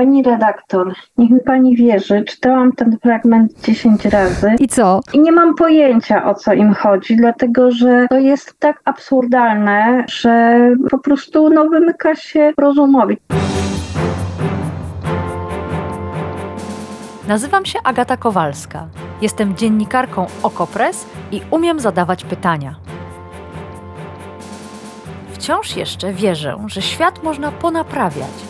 Pani redaktor, niech mi pani wierzy, czytałam ten fragment 10 razy I co? i nie mam pojęcia o co im chodzi, dlatego że to jest tak absurdalne, że po prostu no, wymyka się rozumowi. Nazywam się Agata Kowalska. Jestem dziennikarką Okopres i umiem zadawać pytania. Wciąż jeszcze wierzę, że świat można ponaprawiać,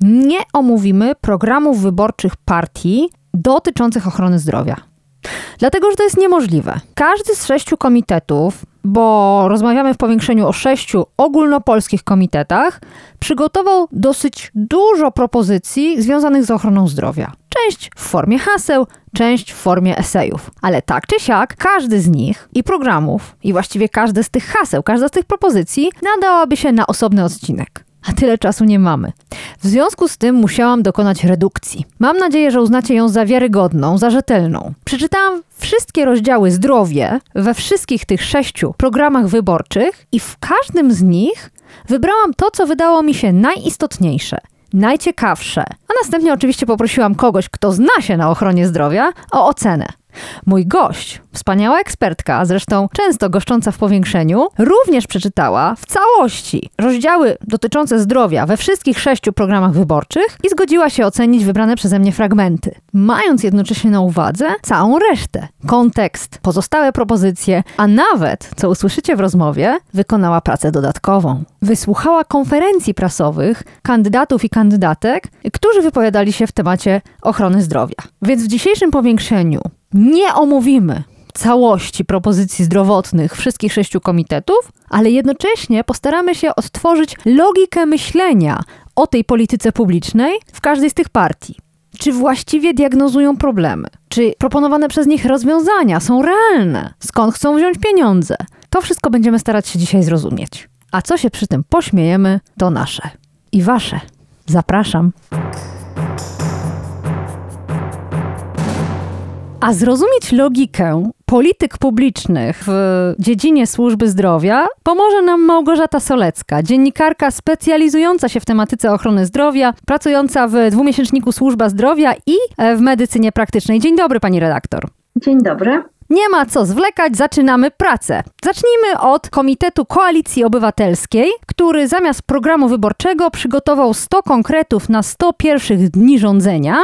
nie omówimy programów wyborczych partii dotyczących ochrony zdrowia. Dlatego, że to jest niemożliwe. Każdy z sześciu komitetów, bo rozmawiamy w powiększeniu o sześciu ogólnopolskich komitetach, przygotował dosyć dużo propozycji związanych z ochroną zdrowia. Część w formie haseł, część w formie esejów. Ale tak czy siak, każdy z nich i programów, i właściwie każde z tych haseł, każda z tych propozycji nadałaby się na osobny odcinek. A tyle czasu nie mamy. W związku z tym musiałam dokonać redukcji. Mam nadzieję, że uznacie ją za wiarygodną, za rzetelną. Przeczytałam wszystkie rozdziały zdrowie we wszystkich tych sześciu programach wyborczych i w każdym z nich wybrałam to, co wydało mi się najistotniejsze, najciekawsze. A następnie oczywiście poprosiłam kogoś, kto zna się na ochronie zdrowia, o ocenę. Mój gość, wspaniała ekspertka, zresztą często goszcząca w powiększeniu, również przeczytała w całości rozdziały dotyczące zdrowia we wszystkich sześciu programach wyborczych i zgodziła się ocenić wybrane przeze mnie fragmenty, mając jednocześnie na uwadze całą resztę, kontekst, pozostałe propozycje, a nawet, co usłyszycie w rozmowie, wykonała pracę dodatkową. Wysłuchała konferencji prasowych kandydatów i kandydatek, którzy wypowiadali się w temacie ochrony zdrowia. Więc w dzisiejszym powiększeniu nie omówimy całości propozycji zdrowotnych wszystkich sześciu komitetów, ale jednocześnie postaramy się odtworzyć logikę myślenia o tej polityce publicznej w każdej z tych partii. Czy właściwie diagnozują problemy? Czy proponowane przez nich rozwiązania są realne? Skąd chcą wziąć pieniądze? To wszystko będziemy starać się dzisiaj zrozumieć. A co się przy tym pośmiejemy, to nasze i wasze. Zapraszam. A zrozumieć logikę polityk publicznych w dziedzinie służby zdrowia pomoże nam Małgorzata Solecka, dziennikarka specjalizująca się w tematyce ochrony zdrowia, pracująca w dwumiesięczniku Służba Zdrowia i w medycynie praktycznej. Dzień dobry, pani redaktor. Dzień dobry. Nie ma co zwlekać, zaczynamy pracę. Zacznijmy od Komitetu Koalicji Obywatelskiej, który zamiast programu wyborczego przygotował 100 konkretów na 100 pierwszych dni rządzenia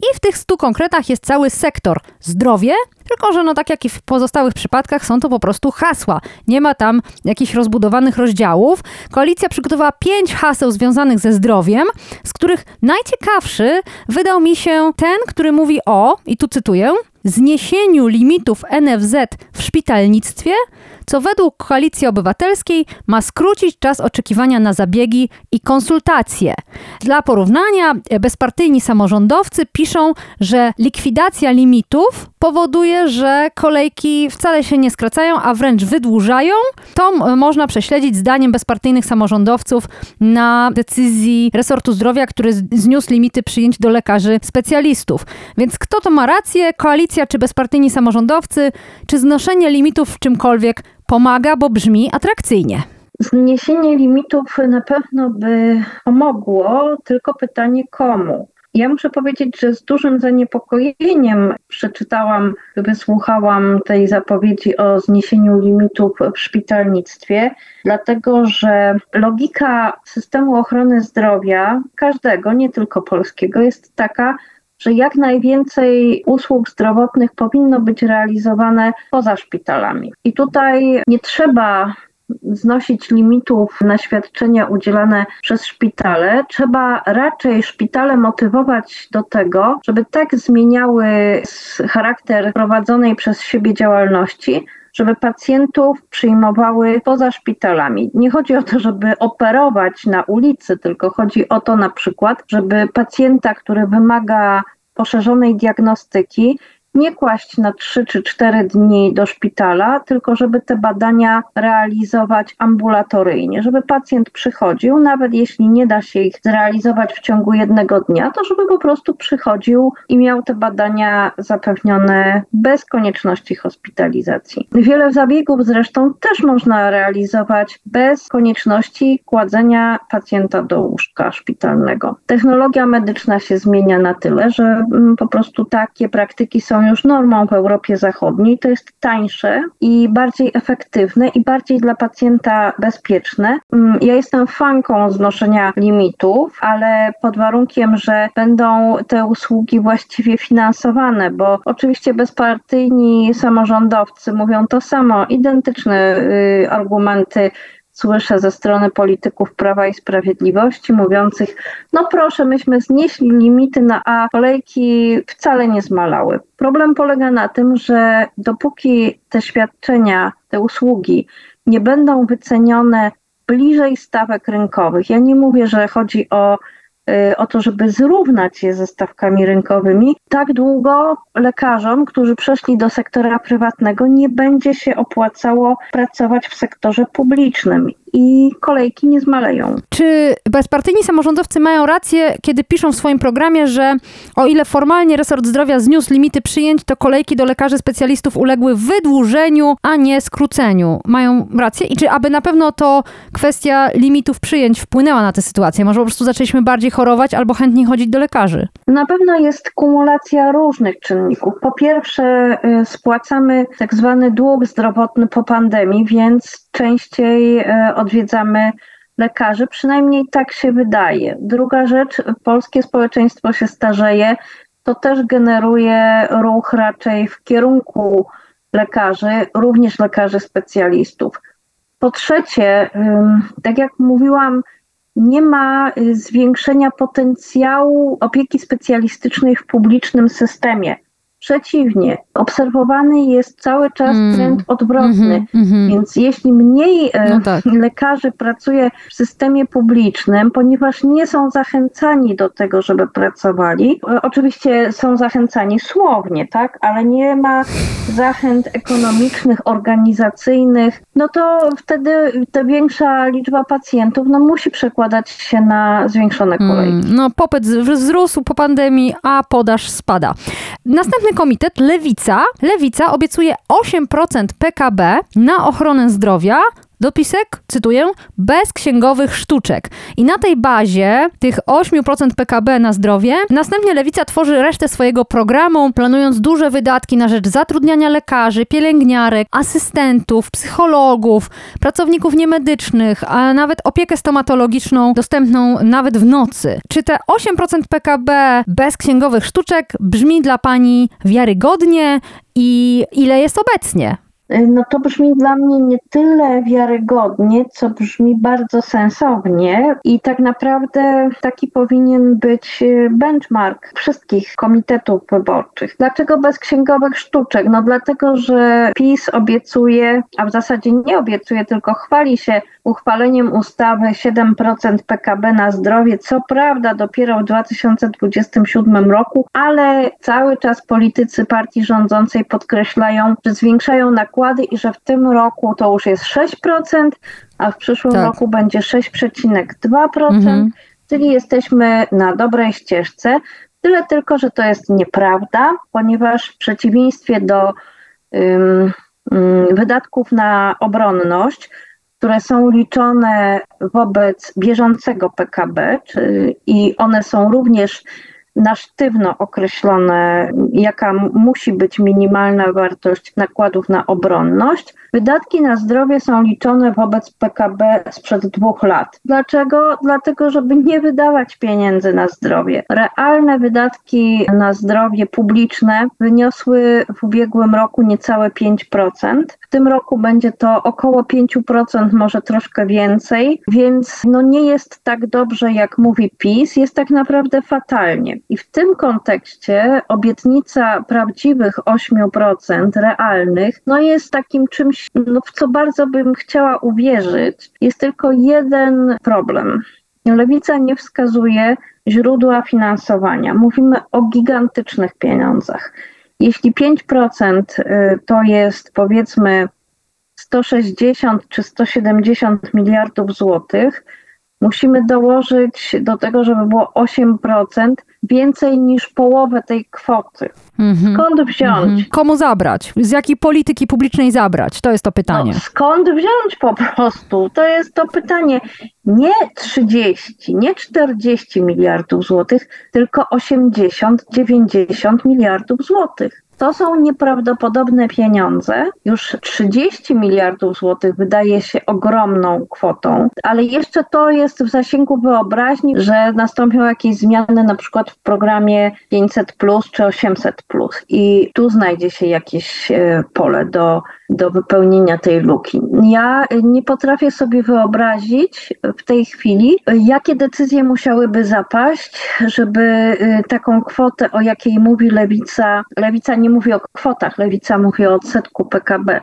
i w tych 100 konkretach jest cały sektor zdrowie, tylko że no tak jak i w pozostałych przypadkach są to po prostu hasła. Nie ma tam jakichś rozbudowanych rozdziałów. Koalicja przygotowała pięć haseł związanych ze zdrowiem, z których najciekawszy wydał mi się ten, który mówi o, i tu cytuję, zniesieniu limitów NFZ w szpitalnictwie, co według Koalicji Obywatelskiej ma skrócić czas oczekiwania na zabiegi i konsultacje. Dla porównania, bezpartyjni samorządowcy piszą, że likwidacja limitów powoduje, że kolejki wcale się nie skracają, a wręcz wydłużają. To można prześledzić zdaniem bezpartyjnych samorządowców na decyzji resortu zdrowia, który zniósł limity przyjęć do lekarzy specjalistów. Więc kto to ma rację? Koalicja czy bezpartyjni samorządowcy? Czy znoszenie limitów w czymkolwiek pomaga, bo brzmi atrakcyjnie? Zniesienie limitów na pewno by pomogło, tylko pytanie komu. Ja muszę powiedzieć, że z dużym zaniepokojeniem przeczytałam, wysłuchałam tej zapowiedzi o zniesieniu limitów w szpitalnictwie, dlatego że logika systemu ochrony zdrowia, każdego, nie tylko polskiego, jest taka, że jak najwięcej usług zdrowotnych powinno być realizowane poza szpitalami. I tutaj nie trzeba znosić limitów na świadczenia udzielane przez szpitale. Trzeba raczej szpitale motywować do tego, żeby tak zmieniały charakter prowadzonej przez siebie działalności, żeby pacjentów przyjmowały poza szpitalami. Nie chodzi o to, żeby operować na ulicy, tylko chodzi o to na przykład, żeby pacjenta, który wymaga poszerzonej diagnostyki nie kłaść na 3 czy 4 dni do szpitala, tylko żeby te badania realizować ambulatoryjnie, żeby pacjent przychodził, nawet jeśli nie da się ich zrealizować w ciągu jednego dnia, to żeby po prostu przychodził i miał te badania zapewnione bez konieczności hospitalizacji. Wiele zabiegów zresztą też można realizować bez konieczności kładzenia pacjenta do łóżka szpitalnego. Technologia medyczna się zmienia na tyle, że mm, po prostu takie praktyki są już normą w Europie Zachodniej. To jest tańsze i bardziej efektywne i bardziej dla pacjenta bezpieczne. Mm, Ja jestem fanką znoszenia limitów, ale pod warunkiem, że będą te usługi właściwie finansowane, bo oczywiście bezpartyjni samorządowcy mówią to samo, identyczne y, argumenty słyszę ze strony polityków Prawa i Sprawiedliwości mówiących, no proszę, myśmy znieśli limity na A, kolejki wcale nie zmalały. Problem polega na tym, że dopóki te świadczenia, te usługi nie będą wycenione bliżej stawek rynkowych, ja nie mówię, że chodzi o o to, żeby zrównać je ze stawkami rynkowymi, tak długo lekarzom, którzy przeszli do sektora prywatnego, nie będzie się opłacało pracować w sektorze publicznym i kolejki nie zmaleją. Czy bezpartyjni samorządowcy mają rację, kiedy piszą w swoim programie, że o ile formalnie resort zdrowia zniósł limity przyjęć, to kolejki do lekarzy specjalistów uległy wydłużeniu, a nie skróceniu? Mają rację? I czy aby na pewno to kwestia limitów przyjęć wpłynęła na tę sytuację? Może po prostu zaczęliśmy bardziej chorować albo chętniej chodzić do lekarzy? Na pewno jest kumulacja różnych czynników. Po pierwsze, y, spłacamy tak zwany dług zdrowotny po pandemii, więc częściej y, odwiedzamy lekarzy, przynajmniej tak się wydaje. Druga rzecz, polskie społeczeństwo się starzeje, to też generuje ruch raczej w kierunku lekarzy, również lekarzy specjalistów. Po trzecie, tak jak mówiłam, nie ma zwiększenia potencjału opieki specjalistycznej w publicznym systemie. Przeciwnie, obserwowany jest cały czas Mm. trend odwrotny. Mhm, mhm. Więc jeśli mniej e, No tak. lekarzy pracuje w systemie publicznym, ponieważ nie są zachęcani do tego, żeby pracowali, e, oczywiście są zachęcani słownie, tak, ale nie ma zachęt ekonomicznych, organizacyjnych, no to wtedy ta większa liczba pacjentów no, musi przekładać się na zwiększone kolejki. Mm, No, popyt wzrósł po pandemii, a podaż spada. Następny komitet, Lewica. Lewica obiecuje 8% PKB na ochronę zdrowia. Dopisek, cytuję, bez księgowych sztuczek. I na tej bazie tych 8% PKB na zdrowie, następnie Lewica tworzy resztę swojego programu, planując duże wydatki na rzecz zatrudniania lekarzy, pielęgniarek, asystentów, psychologów, pracowników niemedycznych, a nawet opiekę stomatologiczną dostępną nawet w nocy. Czy te 8% PKB bez księgowych sztuczek brzmi dla pani wiarygodnie i ile jest obecnie? No to brzmi dla mnie nie tyle wiarygodnie, co brzmi bardzo sensownie i tak naprawdę taki powinien być e, benchmark wszystkich komitetów wyborczych. Dlaczego bez księgowych sztuczek? No dlatego, że PiS obiecuje, a w zasadzie nie obiecuje, tylko chwali się uchwaleniem ustawy 7% PKB na zdrowie, co prawda dopiero w 2027 roku, ale cały czas politycy partii rządzącej podkreślają, że zwiększają nakłady i że w tym roku to już jest 6%, a w przyszłym Tak. roku będzie 6,2%, Mhm. czyli jesteśmy na dobrej ścieżce. Tyle tylko, że to jest nieprawda, ponieważ w przeciwieństwie do wydatków na obronność, które są liczone wobec bieżącego PKB, czy, i one są również na sztywno określone, jaka musi być minimalna wartość nakładów na obronność. Wydatki na zdrowie są liczone wobec PKB sprzed dwóch lat. Dlaczego? Dlatego, żeby nie wydawać pieniędzy na zdrowie. Realne wydatki na zdrowie publiczne wyniosły w ubiegłym roku niecałe 5%. W tym roku będzie to około 5%, może troszkę więcej, więc no nie jest tak dobrze, jak mówi PiS, jest tak naprawdę fatalnie. I w tym kontekście obietnica prawdziwych 8% realnych, no jest takim czymś, no w co bardzo bym chciała uwierzyć. Jest tylko jeden problem. Lewica nie wskazuje źródła finansowania. Mówimy o gigantycznych pieniądzach. Jeśli 5% y, to jest powiedzmy 160 czy 170 miliardów złotych, musimy dołożyć do tego, żeby było 8% więcej niż połowę tej kwoty. Mhm. Skąd wziąć? Mhm. Komu zabrać? Z jakiej polityki publicznej zabrać? To jest to pytanie. No, skąd wziąć po prostu? To jest to pytanie. Nie 30, nie 40 miliardów złotych, tylko 80, 90 miliardów złotych. To są nieprawdopodobne pieniądze. Już 30 miliardów złotych wydaje się ogromną kwotą, ale jeszcze to jest w zasięgu wyobraźni, że nastąpią jakieś zmiany na przykład w programie 500 plus czy 800 plus i tu znajdzie się jakieś e, pole do, do wypełnienia tej luki. Ja nie potrafię sobie wyobrazić w tej chwili, jakie decyzje musiałyby zapaść, żeby e, taką kwotę, o jakiej mówi lewica, lewica nie mówi o kwotach, lewica mówi o odsetku PKB,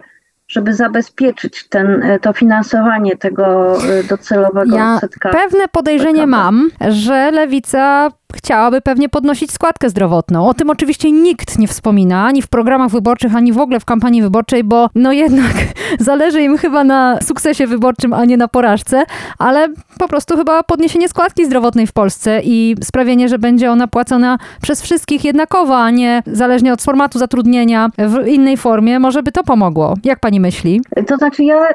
żeby zabezpieczyć ten, e, to finansowanie tego e, docelowego Ja odsetka. pewne podejrzenie mam, że lewica chciałaby pewnie podnosić składkę zdrowotną. O tym oczywiście nikt nie wspomina, ani w programach wyborczych, ani w ogóle w kampanii wyborczej, bo no jednak zależy im chyba na sukcesie wyborczym, a nie na porażce, ale po prostu chyba podniesienie składki zdrowotnej w Polsce i sprawienie, że będzie ona płacona przez wszystkich jednakowo, a nie zależnie od formatu zatrudnienia w innej formie, może by to pomogło. Jak pani myśli? To znaczy, ja y,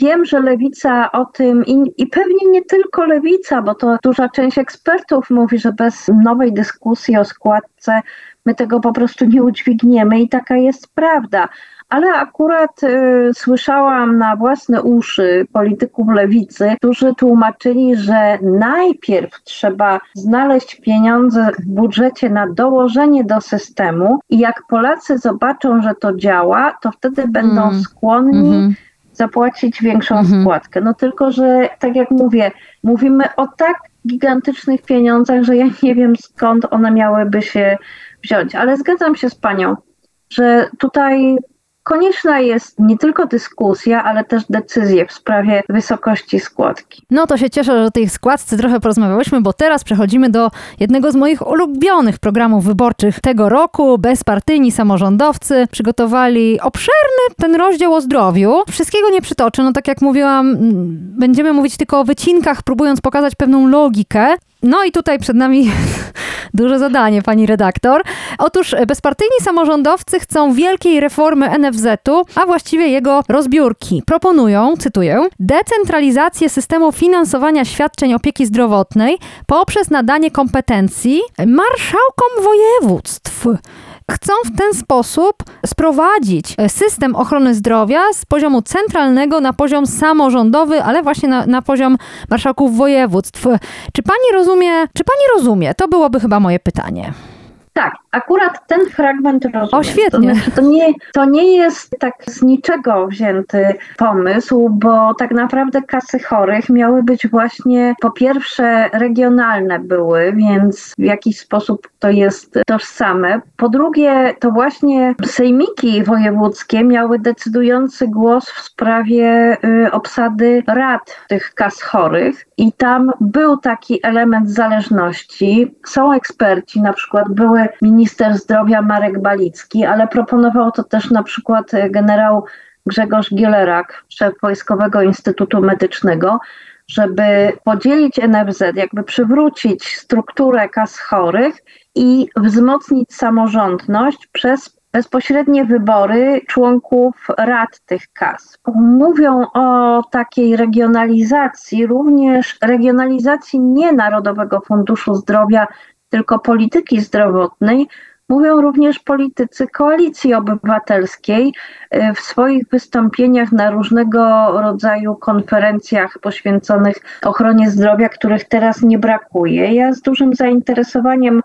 wiem, że lewica o tym i, i pewnie nie tylko lewica, bo to duża część ekspertów mówi, że bez nowej dyskusji o składce my tego po prostu nie udźwigniemy i taka jest prawda. Ale akurat y, słyszałam na własne uszy polityków lewicy, którzy tłumaczyli, że najpierw trzeba znaleźć pieniądze w budżecie na dołożenie do systemu i jak Polacy zobaczą, że to działa, to wtedy będą Mm. skłonni Mhm. zapłacić większą Mhm. składkę. No tylko, że tak jak mówię, mówimy o tak gigantycznych pieniądzach, że ja nie wiem skąd one miałyby się wziąć. Ale zgadzam się z panią, że tutaj konieczna jest nie tylko dyskusja, ale też decyzje w sprawie wysokości składki. No to się cieszę, że o tej składce trochę porozmawiałyśmy, bo teraz przechodzimy do jednego z moich ulubionych programów wyborczych tego roku. Bezpartyjni samorządowcy przygotowali obszerny ten rozdział o zdrowiu. Wszystkiego nie przytoczę, no tak jak mówiłam, będziemy mówić tylko o wycinkach, próbując pokazać pewną logikę. No i tutaj przed nami duże zadanie, pani redaktor. Otóż bezpartyjni samorządowcy chcą wielkiej reformy NFZ-u, a właściwie jego rozbiórki. Proponują, cytuję, decentralizację systemu finansowania świadczeń opieki zdrowotnej poprzez nadanie kompetencji marszałkom województw. Chcą w ten sposób sprowadzić system ochrony zdrowia z poziomu centralnego na poziom samorządowy, ale właśnie na, na poziom marszałków województw. Czy pani rozumie, czy pani rozumie? To byłoby chyba moje pytanie. Tak, akurat ten fragment rozumiem. O, świetnie. To, znaczy, to, nie, to nie jest tak z niczego wzięty pomysł, bo tak naprawdę kasy chorych miały być właśnie po pierwsze regionalne były, więc w jakiś sposób to jest tożsame. Po drugie, to właśnie sejmiki wojewódzkie miały decydujący głos w sprawie y, obsady rad tych kas chorych i tam był taki element zależności. Są eksperci, na przykład były minister zdrowia Marek Balicki, ale proponował to też na przykład generał Grzegorz Gielerak, szef Wojskowego Instytutu Medycznego, żeby podzielić NFZ, jakby przywrócić strukturę kas chorych i wzmocnić samorządność przez bezpośrednie wybory członków rad tych kas. Mówią o takiej regionalizacji, również regionalizacji nie Narodowego Funduszu Zdrowia, tylko polityki zdrowotnej. Mówią również politycy koalicji obywatelskiej w swoich wystąpieniach na różnego rodzaju konferencjach poświęconych ochronie zdrowia, których teraz nie brakuje. Ja z dużym zainteresowaniem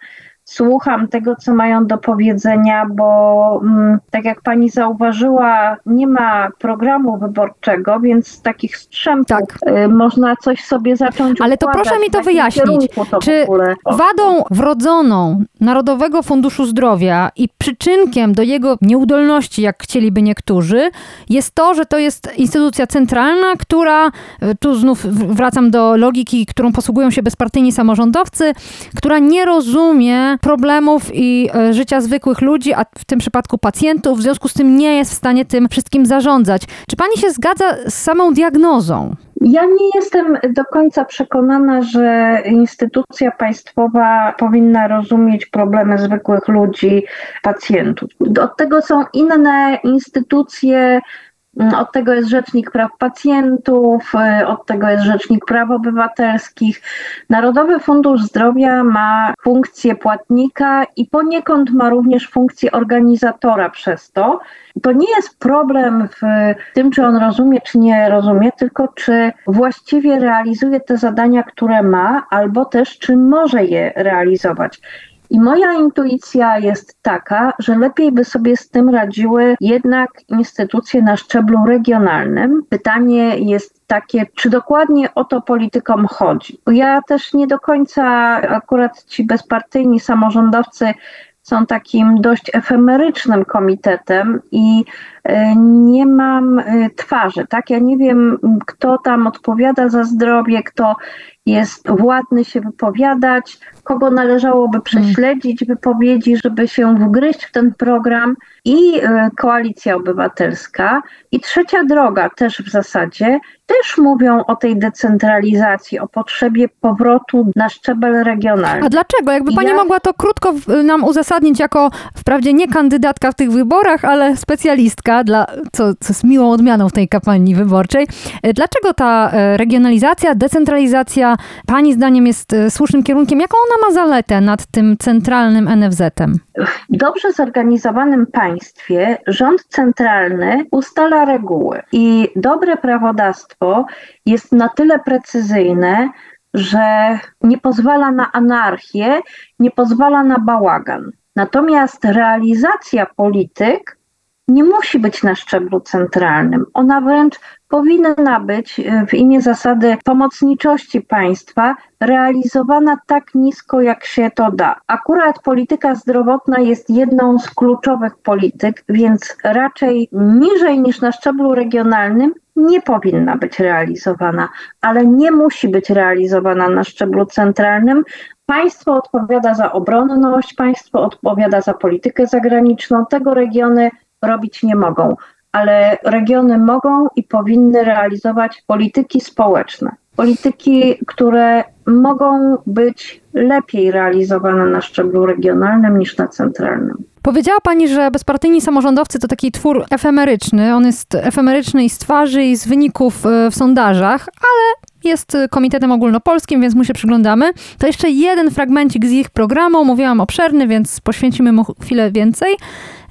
słucham tego, co mają do powiedzenia, bo mm, tak jak pani zauważyła, nie ma programu wyborczego, więc z takich strzępów Tak. y, można coś sobie zacząć Ale to proszę mi to wyjaśnić. to Czy wadą wrodzoną Narodowego Funduszu Zdrowia i przyczynkiem do jego nieudolności, jak chcieliby niektórzy, jest to, że to jest instytucja centralna, która, e, tu znów wracam do logiki, którą posługują się bezpartyjni samorządowcy, która nie rozumie problemów i e, życia zwykłych ludzi, a w tym przypadku pacjentów, w związku z tym nie jest w stanie tym wszystkim zarządzać. Czy pani się zgadza z samą diagnozą? Ja nie jestem do końca przekonana, że instytucja państwowa powinna rozumieć problemy zwykłych ludzi, pacjentów. Od tego są inne instytucje. Od tego jest Rzecznik Praw Pacjentów, y, od tego jest Rzecznik Praw Obywatelskich. Narodowy Fundusz Zdrowia ma funkcję płatnika i poniekąd ma również funkcję organizatora przez to. To nie jest problem w tym, czy on rozumie, czy nie rozumie, tylko czy właściwie realizuje te zadania, które ma, albo też czy może je realizować. I moja intuicja jest taka, że lepiej by sobie z tym radziły jednak instytucje na szczeblu regionalnym. Pytanie jest takie, czy dokładnie o to politykom chodzi. Bo ja też nie do końca, akurat ci bezpartyjni samorządowcy są takim dość efemerycznym komitetem i e, nie mam e, twarzy, tak? Ja nie wiem, kto tam odpowiada za zdrowie, kto jest władny się wypowiadać, kogo należałoby prześledzić wypowiedzi, żeby się wgryźć w ten program i e, Koalicja Obywatelska. I Trzecia Droga też w zasadzie też mówią o tej decentralizacji, o potrzebie powrotu na szczebel regionalny. A dlaczego? Jakby pani Ja- mogła to krótko nam uzasadnić jako wprawdzie nie kandydatka w tych wyborach, ale specjalistka, dla, co, co jest miłą odmianą w tej kampanii wyborczej. E, Dlaczego ta e, regionalizacja, decentralizacja pani zdaniem jest e, słusznym kierunkiem? Jaką ona ma zaletę nad tym centralnym NFZ-em? W dobrze zorganizowanym państwie rząd centralny ustala reguły i dobre prawodawstwo jest na tyle precyzyjne, że nie pozwala na anarchię, nie pozwala na bałagan. Natomiast realizacja polityk nie musi być na szczeblu centralnym. Ona wręcz powinna być e, w imię zasady pomocniczości państwa realizowana tak nisko, jak się to da. Akurat polityka zdrowotna jest jedną z kluczowych polityk, więc raczej niżej niż na szczeblu regionalnym nie powinna być realizowana, ale nie musi być realizowana na szczeblu centralnym. Państwo odpowiada za obronność, państwo odpowiada za politykę zagraniczną. Tego regiony robić nie mogą, ale regiony mogą i powinny realizować polityki społeczne. Polityki, które mogą być lepiej realizowane na szczeblu regionalnym niż na centralnym. Powiedziała pani, że bezpartyjni samorządowcy to taki twór efemeryczny. On jest efemeryczny i z twarzy, i z wyników e, w sondażach, ale jest e, komitetem ogólnopolskim, więc mu się przyglądamy. To jeszcze jeden fragmencik z ich programu. Mówiłam obszerny, więc poświęcimy mu chwilę więcej.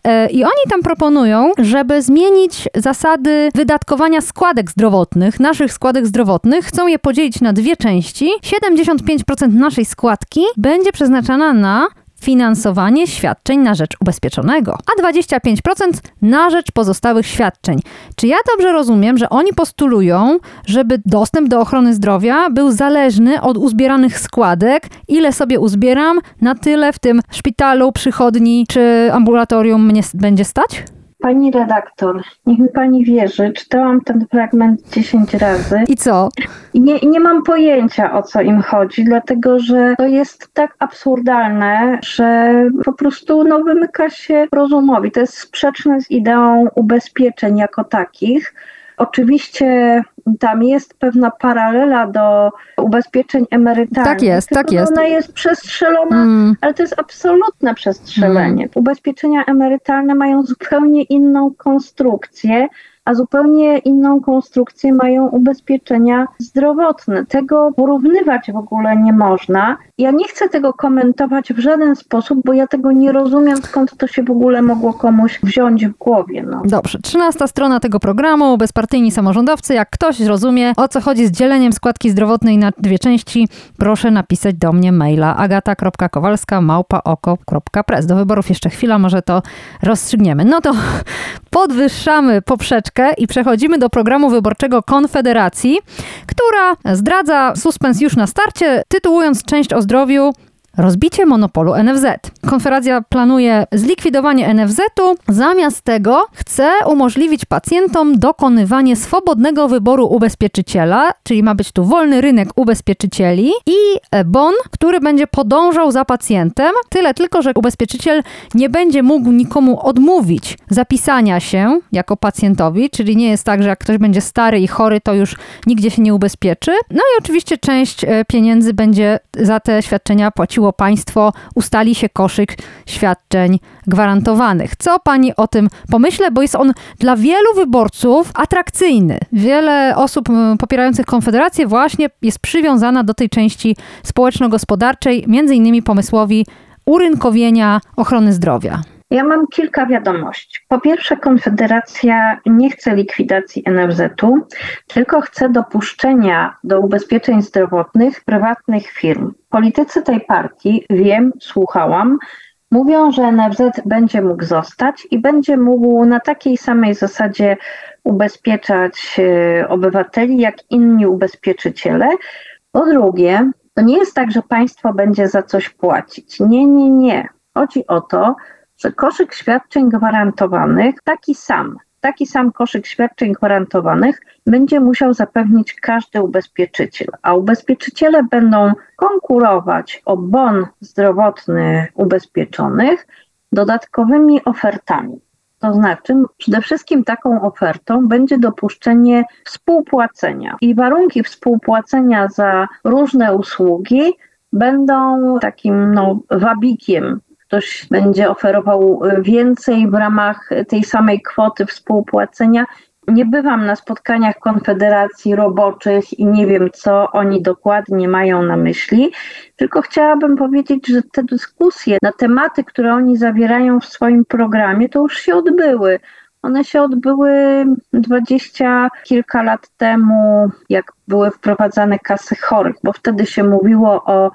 E, I oni tam proponują, żeby zmienić zasady wydatkowania składek zdrowotnych, naszych składek zdrowotnych. Chcą je podzielić na dwie części. 75% naszej składki będzie przeznaczana na finansowanie świadczeń na rzecz ubezpieczonego, a 25% na rzecz pozostałych świadczeń. Czy ja dobrze rozumiem, że oni postulują, żeby dostęp do ochrony zdrowia był zależny od uzbieranych składek, ile sobie uzbieram, na tyle w tym szpitalu, przychodni czy ambulatorium mnie będzie stać? Pani redaktor, niech mi pani wierzy, czytałam ten fragment 10 razy I co? i nie, nie mam pojęcia o co im chodzi, dlatego że to jest tak absurdalne, że po prostu no, wymyka się rozumowi. To jest sprzeczne z ideą ubezpieczeń jako takich. Oczywiście tam jest pewna paralela do ubezpieczeń emerytalnych. Tak jest, tak jest. Ona jest przestrzelona Mm, ale to jest absolutne przestrzelenie. Mm. Ubezpieczenia emerytalne mają zupełnie inną konstrukcję, a zupełnie inną konstrukcję mają ubezpieczenia zdrowotne. Tego porównywać w ogóle nie można. Ja nie chcę tego komentować w żaden sposób, bo ja tego nie rozumiem, skąd to się w ogóle mogło komuś wziąć w głowie. No. Dobrze, trzynasta strona tego programu, bezpartyjni samorządowcy. Jak ktoś zrozumie, o co chodzi z dzieleniem składki zdrowotnej na dwie części, proszę napisać do mnie maila agata.kowalska małpaoko.press. Do wyborów jeszcze chwila, może to rozstrzygniemy. No to podwyższamy poprzeczkę i przechodzimy do programu wyborczego Konfederacji, która zdradza suspens już na starcie, tytułując część o zdrowiu Rozbicie monopolu NFZ. Konfederacja planuje zlikwidowanie NFZ-u. Zamiast tego chce umożliwić pacjentom dokonywanie swobodnego wyboru ubezpieczyciela, czyli ma być tu wolny rynek ubezpieczycieli i bon, który będzie podążał za pacjentem. Tyle tylko, że ubezpieczyciel nie będzie mógł nikomu odmówić zapisania się jako pacjentowi, czyli nie jest tak, że jak ktoś będzie stary i chory, to już nigdzie się nie ubezpieczy. No i oczywiście część e, pieniędzy będzie za te świadczenia płaciło państwo, ustali się koszyk świadczeń gwarantowanych. Co pani o tym pomyśle, bo jest on dla wielu wyborców atrakcyjny. Wiele osób popierających Konfederację właśnie jest przywiązana do tej części społeczno-gospodarczej, między innymi pomysłowi urynkowienia ochrony zdrowia. Ja mam kilka wiadomości. Po pierwsze, Konfederacja nie chce likwidacji NFZ-u, tylko chce dopuszczenia do ubezpieczeń zdrowotnych prywatnych firm. Politycy tej partii, wiem, słuchałam, mówią, że NFZ będzie mógł zostać i będzie mógł na takiej samej zasadzie ubezpieczać e, obywateli jak inni ubezpieczyciele. Po drugie, to nie jest tak, że państwo będzie za coś płacić. Nie, nie, nie. Chodzi o to, koszyk świadczeń gwarantowanych, taki sam, taki sam koszyk świadczeń gwarantowanych będzie musiał zapewnić każdy ubezpieczyciel, a ubezpieczyciele będą konkurować o bon zdrowotny ubezpieczonych dodatkowymi ofertami. To znaczy, przede wszystkim taką ofertą będzie dopuszczenie współpłacenia i warunki współpłacenia za różne usługi będą takim no, wabikiem ktoś będzie oferował więcej w ramach tej samej kwoty współpłacenia. Nie bywam na spotkaniach konfederacji roboczych i nie wiem, co oni dokładnie mają na myśli, tylko chciałabym powiedzieć, że te dyskusje na tematy, które oni zawierają w swoim programie, to już się odbyły. One się odbyły dwadzieścia kilka lat temu, jak były wprowadzane kasy chorych, bo wtedy się mówiło o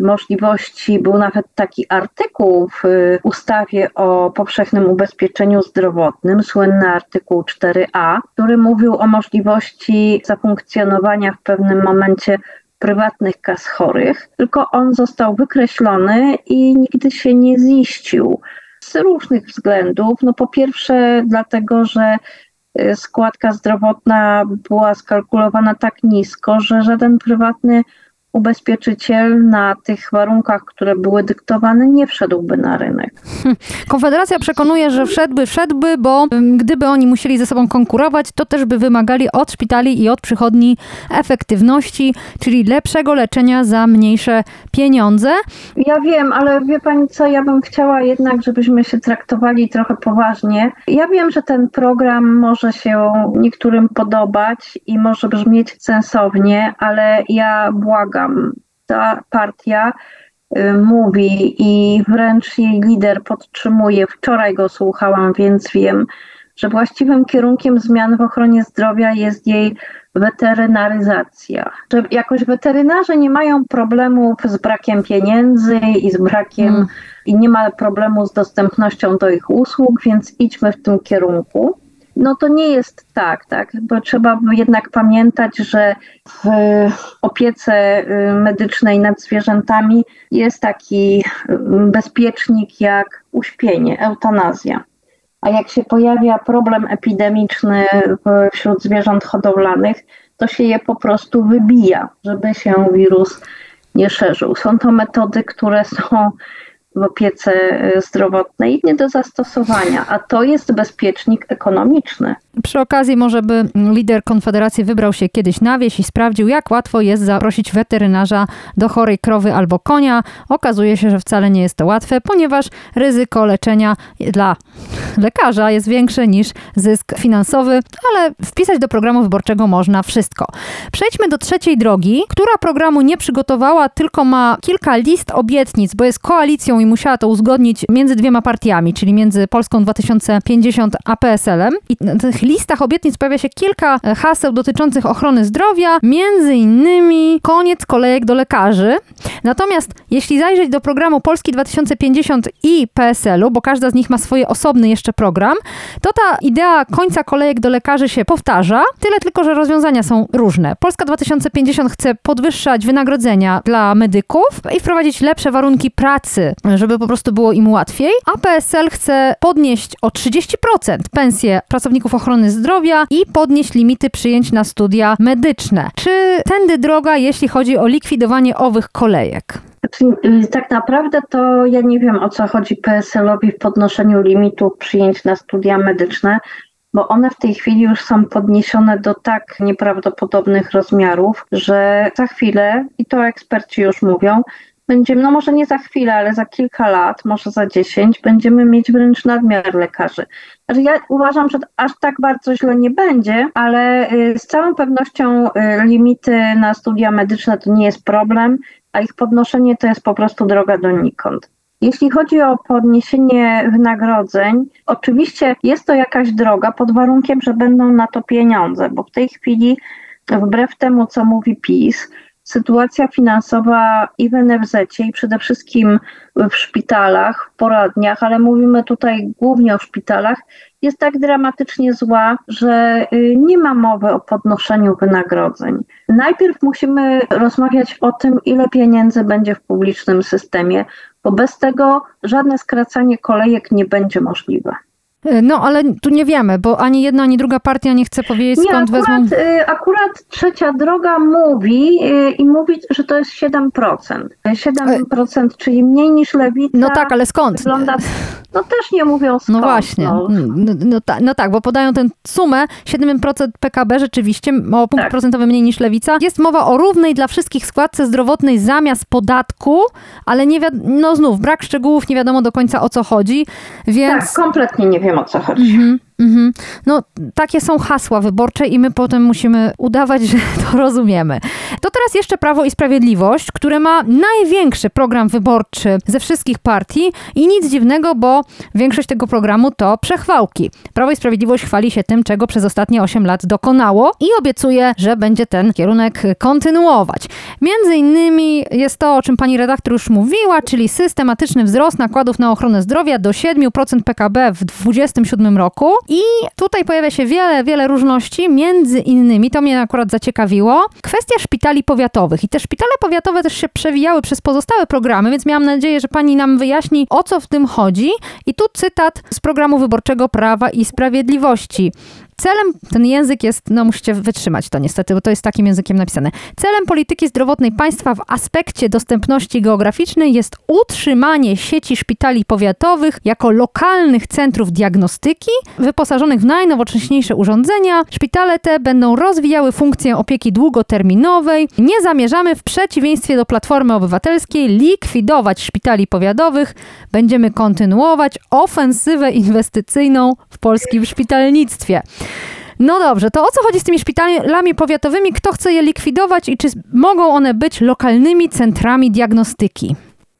możliwości, był nawet taki artykuł w ustawie o powszechnym ubezpieczeniu zdrowotnym, słynny artykuł 4a, który mówił o możliwości zafunkcjonowania w pewnym momencie prywatnych kas chorych, tylko on został wykreślony i nigdy się nie ziścił. Z różnych względów. No po pierwsze, dlatego, że y, składka zdrowotna była skalkulowana tak nisko, że żaden prywatny ubezpieczyciel na tych warunkach, które były dyktowane, nie wszedłby na rynek. Konfederacja przekonuje, że wszedłby, wszedłby, bo gdyby oni musieli ze sobą konkurować, to też by wymagali od szpitali i od przychodni efektywności, czyli lepszego leczenia za mniejsze pieniądze. Ja wiem, ale wie pani co, ja bym chciała jednak, żebyśmy się traktowali trochę poważnie. Ja wiem, że ten program może się niektórym podobać i może brzmieć sensownie, ale ja błagam, ta partia y, mówi i wręcz jej lider podtrzymuje, wczoraj go słuchałam, więc wiem, że właściwym kierunkiem zmian w ochronie zdrowia jest jej weterynaryzacja. Że jakoś weterynarze nie mają problemów z brakiem pieniędzy i z brakiem, hmm. i nie ma problemu z dostępnością do ich usług, więc idźmy w tym kierunku no to nie jest tak, tak, bo trzeba jednak pamiętać, że w opiece y, medycznej nad zwierzętami jest taki y, bezpiecznik jak uśpienie, eutanazja. A jak się pojawia problem epidemiczny wśród zwierząt hodowlanych, to się je po prostu wybija, żeby się wirus nie szerzył. Są to metody, które są w opiece y, zdrowotnej nie do zastosowania, a to jest bezpiecznik ekonomiczny. Przy okazji może by lider Konfederacji wybrał się kiedyś na wieś i sprawdził, jak łatwo jest zaprosić weterynarza do chorej krowy albo konia. Okazuje się, że wcale nie jest to łatwe, ponieważ ryzyko leczenia dla lekarza jest większe niż zysk finansowy, ale wpisać do programu wyborczego można wszystko. Przejdźmy do trzeciej drogi, która programu nie przygotowała, tylko ma kilka list obietnic, bo jest koalicją i musiała to uzgodnić między dwiema partiami, czyli między Polską 2050 a PSL-em. I na tych listach obietnic pojawia się kilka e, haseł dotyczących ochrony zdrowia, między innymi koniec kolejek do lekarzy. Natomiast jeśli zajrzeć do programu Polski 2050 i PSL-u, bo każda z nich ma swoje osobny jeszcze program, to ta idea końca kolejek do lekarzy się powtarza, tyle tylko, że rozwiązania są różne. Polska 2050 chce podwyższać wynagrodzenia dla medyków i wprowadzić lepsze warunki pracy, żeby po prostu było im łatwiej, a PSL chce podnieść o 30% pensje pracowników ochrony zdrowia i podnieść limity przyjęć na studia medyczne. Czy tędy droga, jeśli chodzi o likwidowanie owych kolejek? Y, tak naprawdę to ja nie wiem o co chodzi PSL-owi w podnoszeniu limitu przyjęć na studia medyczne, bo one w tej chwili już są podniesione do tak nieprawdopodobnych rozmiarów, że za chwilę, i to eksperci już mówią, będziemy, no może nie za chwilę, ale za kilka lat, może za dziesięć, będziemy mieć wręcz nadmiar lekarzy. Znaczy ja uważam, że aż tak bardzo źle nie będzie, ale y, z całą pewnością y, limity na studia medyczne to nie jest problem, a ich podnoszenie to jest po prostu droga donikąd. Jeśli chodzi o podniesienie wynagrodzeń, oczywiście jest to jakaś droga pod warunkiem, że będą na to pieniądze, bo w tej chwili, wbrew temu, co mówi PiS, sytuacja finansowa i w NFZ i przede wszystkim w szpitalach, w poradniach, ale mówimy tutaj głównie o szpitalach, jest tak dramatycznie zła, że y, nie ma mowy o podnoszeniu wynagrodzeń. Najpierw musimy rozmawiać o tym, ile pieniędzy będzie w publicznym systemie, bo bez tego żadne skracanie kolejek nie będzie możliwe. No, ale tu nie wiemy, bo ani jedna, ani druga partia nie chce powiedzieć, Nie, skąd wezmą... akurat, y, akurat trzecia droga mówi y, i mówi, że to jest 7%. 7%, czyli mniej niż lewica. No tak, ale skąd? Wygląda, no też nie mówią skąd. No właśnie, No. no, no, ta, no tak, bo podają tę sumę 7% PKB rzeczywiście o punkt Tak. procentowy mniej niż lewica. Jest mowa o równej dla wszystkich składce zdrowotnej zamiast podatku, ale nie wiadomo, no znów, brak szczegółów, nie wiadomo do końca o co chodzi, więc... Tak, kompletnie nie wiem o co chodzi. Mhm, mhm. No, takie są hasła wyborcze i my potem musimy udawać, że to rozumiemy. To teraz jeszcze Prawo i Sprawiedliwość, które ma największy program wyborczy ze wszystkich partii i nic dziwnego, bo większość tego programu to przechwałki. Prawo i Sprawiedliwość chwali się tym, czego przez ostatnie 8 lat dokonało i obiecuje, że będzie ten kierunek kontynuować. Między innymi jest to, o czym pani redaktor już mówiła, czyli systematyczny wzrost nakładów na ochronę zdrowia do 7% PKB w 2027 roku. I tutaj pojawia się wiele, wiele różności, między innymi, to mnie akurat zaciekawiło, kwestia szpitali powiatowych. I te szpitale powiatowe też się przewijały przez pozostałe programy, więc miałam nadzieję, że pani nam wyjaśni, o co w tym chodzi. I tu cytat z programu wyborczego Prawa i Sprawiedliwości. Celem, ten język jest, no musicie wytrzymać to niestety, bo to jest takim językiem napisane. Celem polityki zdrowotnej państwa w aspekcie dostępności geograficznej jest utrzymanie sieci szpitali powiatowych jako lokalnych centrów diagnostyki, wyposażonych w najnowocześniejsze urządzenia. Szpitale te będą rozwijały funkcję opieki długoterminowej. Nie zamierzamy, w przeciwieństwie do Platformy Obywatelskiej, likwidować szpitali powiatowych. Będziemy kontynuować ofensywę inwestycyjną w polskim szpitalnictwie. No dobrze, to o co chodzi z tymi szpitalami powiatowymi? Kto chce je likwidować i czy mogą one być lokalnymi centrami diagnostyki?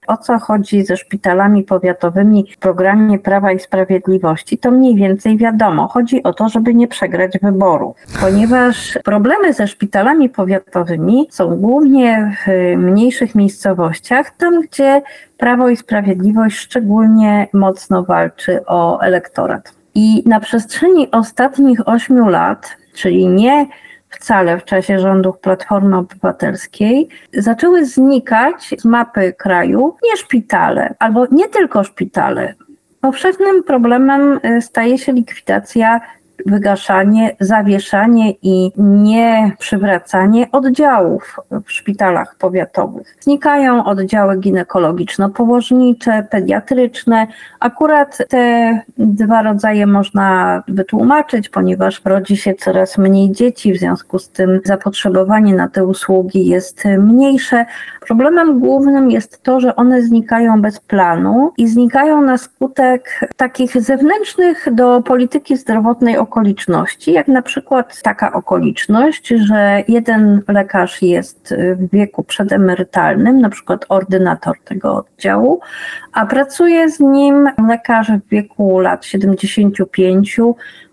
O co chodzi ze szpitalami powiatowymi w programie Prawa i Sprawiedliwości, to mniej więcej wiadomo. Chodzi o to, żeby nie przegrać wyborów, ponieważ problemy ze szpitalami powiatowymi są głównie w mniejszych miejscowościach, tam gdzie Prawo i Sprawiedliwość szczególnie mocno walczy o elektorat. I na przestrzeni ostatnich ośmiu lat, czyli nie wcale w czasie rządów Platformy Obywatelskiej, zaczęły znikać z mapy kraju nie szpitale, albo nie tylko szpitale. Powszechnym problemem y, staje się likwidacja wygaszanie, zawieszanie i nie przywracanie oddziałów w szpitalach powiatowych. Znikają oddziały ginekologiczno-położnicze, pediatryczne. Akurat te dwa rodzaje można wytłumaczyć, ponieważ rodzi się coraz mniej dzieci, w związku z tym zapotrzebowanie na te usługi jest mniejsze. Problemem głównym jest to, że one znikają bez planu i znikają na skutek takich zewnętrznych do polityki zdrowotnej okoliczności, jak na przykład taka okoliczność, że jeden lekarz jest w wieku przedemerytalnym, na przykład ordynator tego oddziału, a pracuje z nim lekarz w wieku lat 75,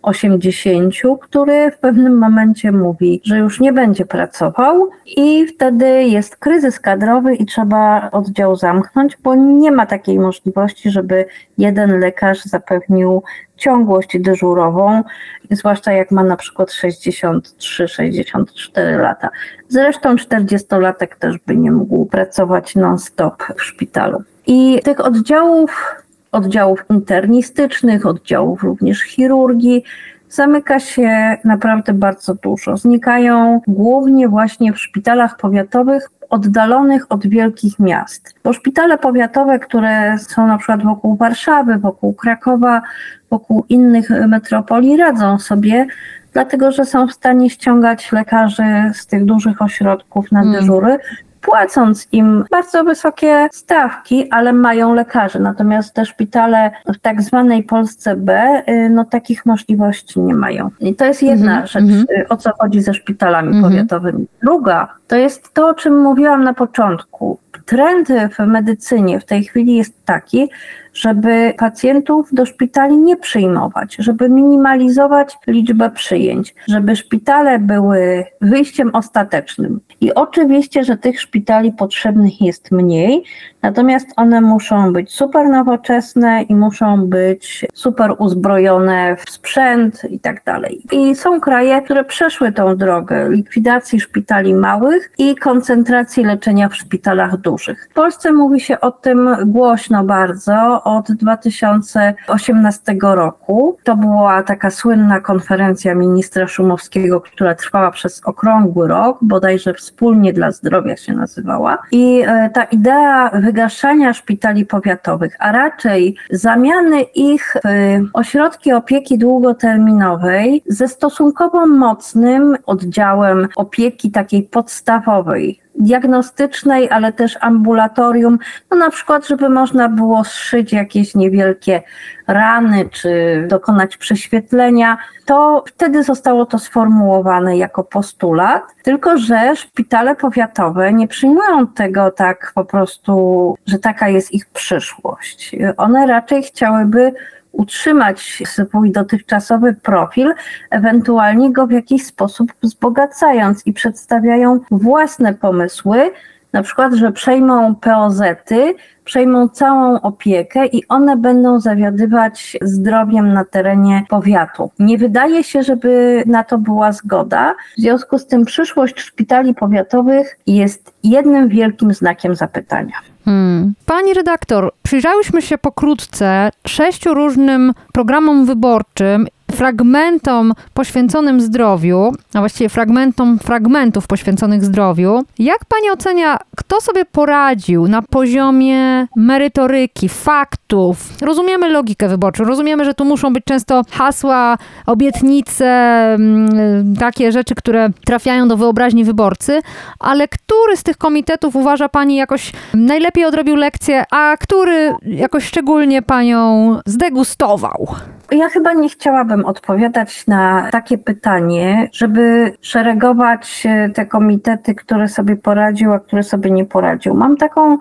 80, który w pewnym momencie mówi, że już nie będzie pracował i wtedy jest kryzys kadrowy i trzeba oddział zamknąć, bo nie ma takiej możliwości, żeby jeden lekarz zapewnił ciągłość dyżurową, zwłaszcza jak ma na przykład 63-64 lata. Zresztą 40-latek też by nie mógł pracować non-stop w szpitalu. I tych oddziałów, oddziałów internistycznych, oddziałów również chirurgii, zamyka się naprawdę bardzo dużo. Znikają głównie właśnie w szpitalach powiatowych oddalonych od wielkich miast. Bo szpitale powiatowe, które są na przykład wokół Warszawy, wokół Krakowa, wokół innych metropolii, radzą sobie, dlatego że są w stanie ściągać lekarzy z tych dużych ośrodków na dyżury, płacąc im bardzo wysokie stawki, ale mają lekarzy. Natomiast te szpitale w tak zwanej Polsce B, y, no takich możliwości nie mają. I to jest jedna Mhm, rzecz, mhm. y, o co chodzi ze szpitalami Mhm. powiatowymi. Druga, to jest to, o czym mówiłam na początku. Trend w medycynie w tej chwili jest taki, żeby pacjentów do szpitali nie przyjmować, żeby minimalizować liczbę przyjęć, żeby szpitale były wyjściem ostatecznym. I oczywiście, że tych szpitali potrzebnych jest mniej, natomiast one muszą być super nowoczesne i muszą być super uzbrojone w sprzęt i tak dalej. I są kraje, które przeszły tą drogę likwidacji szpitali małych i koncentracji leczenia w szpitalach dużych. W Polsce mówi się o tym głośno bardzo od 2018 roku. To była taka słynna konferencja ministra Szumowskiego, która trwała przez okrągły rok, bodajże wspólnie dla zdrowia się nazywała. I e, ta idea wygaszania szpitali powiatowych, a raczej zamiany ich w ośrodki opieki długoterminowej ze stosunkowo mocnym oddziałem opieki takiej podstawowej, diagnostycznej, ale też ambulatorium, no na przykład, żeby można było zszyć jakieś niewielkie rany, czy dokonać prześwietlenia, to wtedy zostało to sformułowane jako postulat, tylko że szpitale powiatowe nie przyjmują tego tak po prostu, że taka jest ich przyszłość. One raczej chciałyby utrzymać swój dotychczasowy profil, ewentualnie go w jakiś sposób wzbogacając i przedstawiają własne pomysły, na przykład, że przejmą POZ-y, przejmą całą opiekę i one będą zawiadywać zdrowiem na terenie powiatu. Nie wydaje się, żeby na to była zgoda. W związku z tym przyszłość szpitali powiatowych jest jednym wielkim znakiem zapytania. Hmm. Pani redaktor, przyjrzałyśmy się pokrótce sześciu różnym programom wyborczym, fragmentom poświęconym zdrowiu, a właściwie fragmentom fragmentów poświęconych zdrowiu. Jak pani ocenia, kto sobie poradził na poziomie merytoryki, faktów? Rozumiemy logikę wyborczą, rozumiemy, że tu muszą być często hasła, obietnice, mm, takie rzeczy, które trafiają do wyobraźni wyborcy, ale który z tych komitetów uważa pani jakoś najlepiej odrobił lekcję, a który jakoś szczególnie panią zdegustował? Ja chyba nie chciałabym odpowiadać na takie pytanie, żeby szeregować e, te komitety, które sobie poradził, a które sobie nie poradził. Mam taką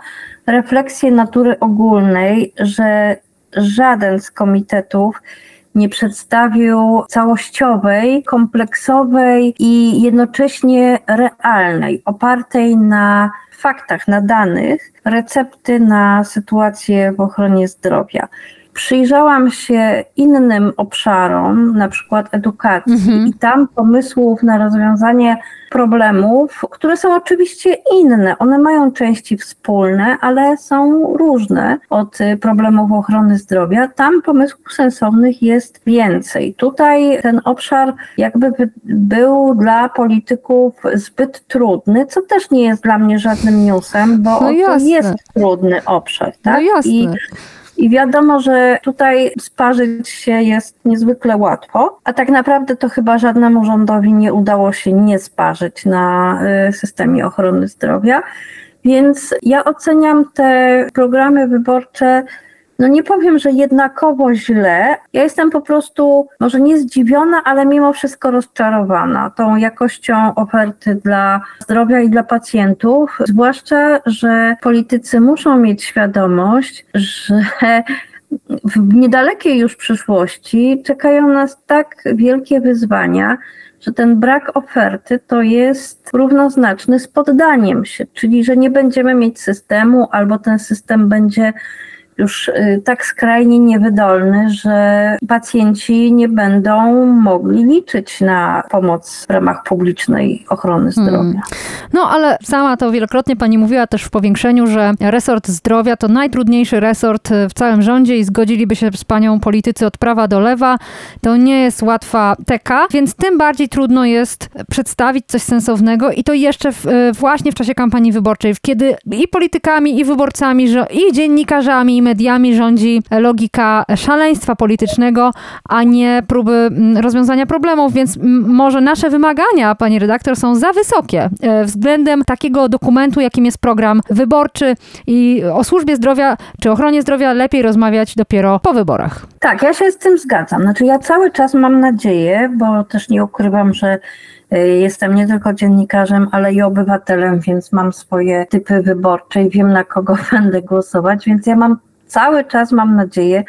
refleksję natury ogólnej, że żaden z komitetów nie przedstawił całościowej, kompleksowej i jednocześnie realnej, opartej na faktach, na danych, recepty na sytuację w ochronie zdrowia. Przyjrzałam się innym obszarom, na przykład edukacji, Mhm. i tam pomysłów na rozwiązanie problemów, które są oczywiście inne. One mają części wspólne, ale są różne od y, problemów ochrony zdrowia. Tam pomysłów sensownych jest więcej. Tutaj ten obszar jakby by- był dla polityków zbyt trudny, co też nie jest dla mnie żadnym newsem, bo No to jest trudny obszar. Tak? No jasne. I i wiadomo, że tutaj sparzyć się jest niezwykle łatwo, a tak naprawdę to chyba żadnemu rządowi nie udało się nie sparzyć na y, systemie ochrony zdrowia. Więc ja oceniam te programy wyborcze, no nie powiem, że jednakowo źle. Ja jestem po prostu może nie zdziwiona, ale mimo wszystko rozczarowana tą jakością oferty dla zdrowia i dla pacjentów. Zwłaszcza, że politycy muszą mieć świadomość, że w niedalekiej już przyszłości czekają nas tak wielkie wyzwania, że ten brak oferty to jest równoznaczny z poddaniem się, czyli że nie będziemy mieć systemu, albo ten system będzie już y, tak skrajnie niewydolny, że pacjenci nie będą mogli liczyć na pomoc w ramach publicznej ochrony zdrowia. No ale sama to wielokrotnie pani mówiła też w powiększeniu, że resort zdrowia to najtrudniejszy resort w całym rządzie i zgodziliby się z panią politycy od prawa do lewa. To nie jest łatwa teka, więc tym bardziej trudno jest przedstawić coś sensownego i to jeszcze w, właśnie w czasie kampanii wyborczej, kiedy i politykami, i wyborcami, że- i dziennikarzami, i mediami rządzi logika szaleństwa politycznego, a nie próby mm, rozwiązania problemów, więc mm, może nasze wymagania, pani redaktor, są za wysokie e, względem takiego dokumentu, jakim jest program wyborczy i o służbie zdrowia czy ochronie zdrowia lepiej rozmawiać dopiero po wyborach. Tak, ja się z tym zgadzam. Znaczy ja cały czas mam nadzieję, bo też nie ukrywam, że y, jestem nie tylko dziennikarzem, ale i obywatelem, więc mam swoje typy wyborcze i wiem na kogo będę głosować, więc ja mam cały czas mam nadzieję,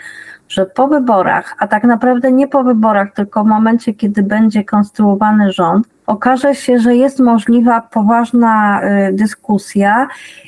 że po wyborach, a tak naprawdę nie po wyborach, tylko w momencie, kiedy będzie konstruowany rząd, okaże się, że jest możliwa poważna y, dyskusja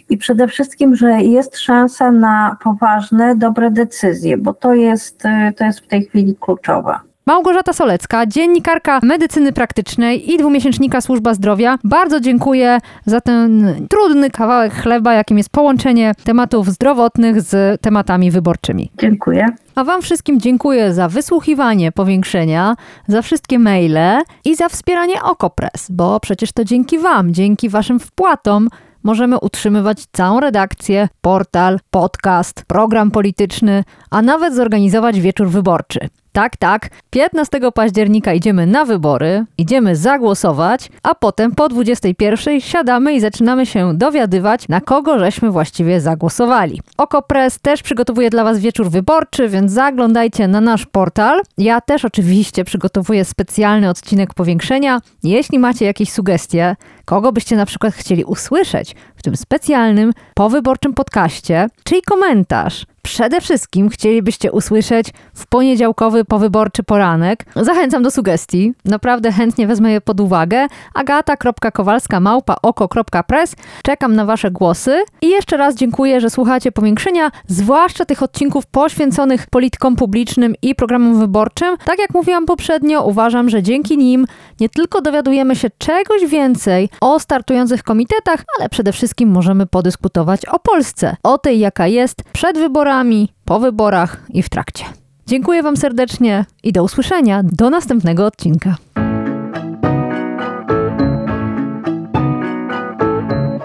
i przede wszystkim, że jest szansa na poważne, dobre decyzje, bo to jest, y, to jest w tej chwili kluczowe. Małgorzata Solecka, dziennikarka medycyny praktycznej i dwumiesięcznika Służba Zdrowia. Bardzo dziękuję za ten trudny kawałek chleba, jakim jest połączenie tematów zdrowotnych z tematami wyborczymi. Dziękuję. A Wam wszystkim dziękuję za wysłuchiwanie powiększenia, za wszystkie maile i za wspieranie Okopres, bo przecież to dzięki Wam, dzięki Waszym wpłatom możemy utrzymywać całą redakcję, portal, podcast, program polityczny, a nawet zorganizować wieczór wyborczy. Tak, tak. 15 października idziemy na wybory, idziemy zagłosować, a potem po 21 siadamy i zaczynamy się dowiadywać, na kogo żeśmy właściwie zagłosowali. Okopres też przygotowuje dla Was wieczór wyborczy, więc zaglądajcie na nasz portal. Ja też oczywiście przygotowuję specjalny odcinek powiększenia. Jeśli macie jakieś sugestie, kogo byście na przykład chcieli usłyszeć w tym specjalnym powyborczym podcaście, czyli komentarz, przede wszystkim chcielibyście usłyszeć w poniedziałkowy powyborczy poranek, zachęcam do sugestii. Naprawdę chętnie wezmę je pod uwagę. agata.kowalska małpa oko.press. Czekam na wasze głosy i jeszcze raz dziękuję, że słuchacie powiększenia, zwłaszcza tych odcinków poświęconych politykom publicznym i programom wyborczym. Tak jak mówiłam poprzednio, uważam, że dzięki nim nie tylko dowiadujemy się czegoś więcej o startujących komitetach, ale przede wszystkim możemy podyskutować o Polsce, o tej jaka jest przed wyborami, po wyborach i w trakcie. Dziękuję Wam serdecznie i do usłyszenia do następnego odcinka.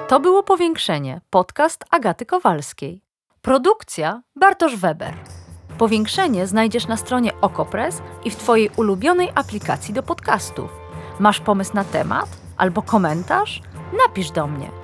To było Powiększenie, podcast Agaty Kowalskiej. Produkcja Bartosz Weber. Powiększenie znajdziesz na stronie Okopres i w Twojej ulubionej aplikacji do podcastów. Masz pomysł na temat albo komentarz? Napisz do mnie